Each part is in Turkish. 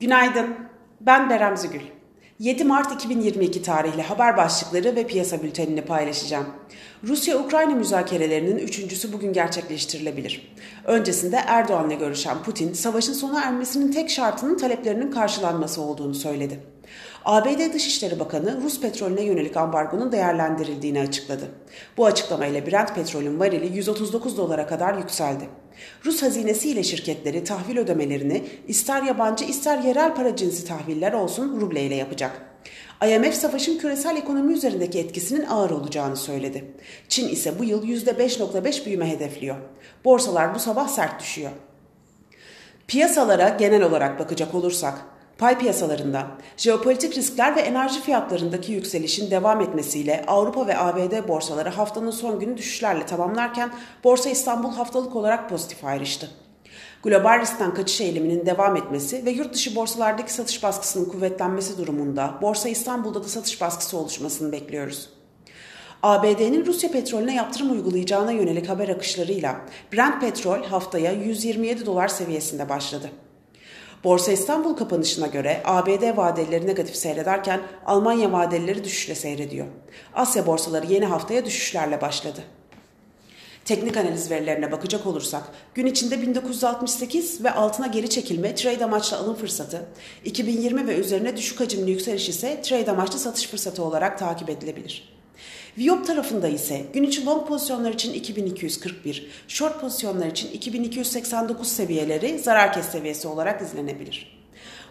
Günaydın, ben Berem Zügül. 7 Mart 2022 tarihli haber başlıkları ve piyasa bültenini paylaşacağım. Rusya-Ukrayna müzakerelerinin üçüncüsü bugün gerçekleştirilebilir. Öncesinde Erdoğan'la görüşen Putin, savaşın sona ermesinin tek şartının taleplerinin karşılanması olduğunu söyledi. ABD Dışişleri Bakanı Rus petrolüne yönelik ambargonun değerlendirildiğini açıkladı. Bu açıklamayla Brent petrolün varili 139 dolara kadar yükseldi. Rus hazinesi ile şirketleri tahvil ödemelerini ister yabancı ister yerel para cinsi tahviller olsun ruble ile yapacak. IMF savaşın küresel ekonomi üzerindeki etkisinin ağır olacağını söyledi. Çin ise bu yıl %5.5 büyüme hedefliyor. Borsalar bu sabah sert düşüyor. Piyasalara genel olarak bakacak olursak, Pay piyasalarında jeopolitik riskler ve enerji fiyatlarındaki yükselişin devam etmesiyle Avrupa ve ABD borsaları haftanın son günü düşüşlerle tamamlarken Borsa İstanbul haftalık olarak pozitif ayrıştı. Global riskten kaçış eğiliminin devam etmesi ve yurt dışı borsalardaki satış baskısının kuvvetlenmesi durumunda Borsa İstanbul'da da satış baskısı oluşmasını bekliyoruz. ABD'nin Rusya petrolüne yaptırım uygulayacağına yönelik haber akışlarıyla Brent petrol haftaya 127 dolar seviyesinde başladı. Borsa İstanbul kapanışına göre ABD vadeleri negatif seyrederken Almanya vadeleri düşüşle seyrediyor. Asya borsaları yeni haftaya düşüşlerle başladı. Teknik analiz verilerine bakacak olursak gün içinde 1968 ve altına geri çekilme trade amaçlı alım fırsatı, 2020 ve üzerine düşük hacimli yükseliş ise trade amaçlı satış fırsatı olarak takip edilebilir. Viyop tarafında ise gün içi long pozisyonlar için 2241, short pozisyonlar için 2289 seviyeleri zarar kes seviyesi olarak izlenebilir.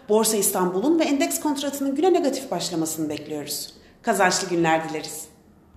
Borsa İstanbul'un ve endeks kontratının güne negatif başlamasını bekliyoruz. Kazançlı günler dileriz.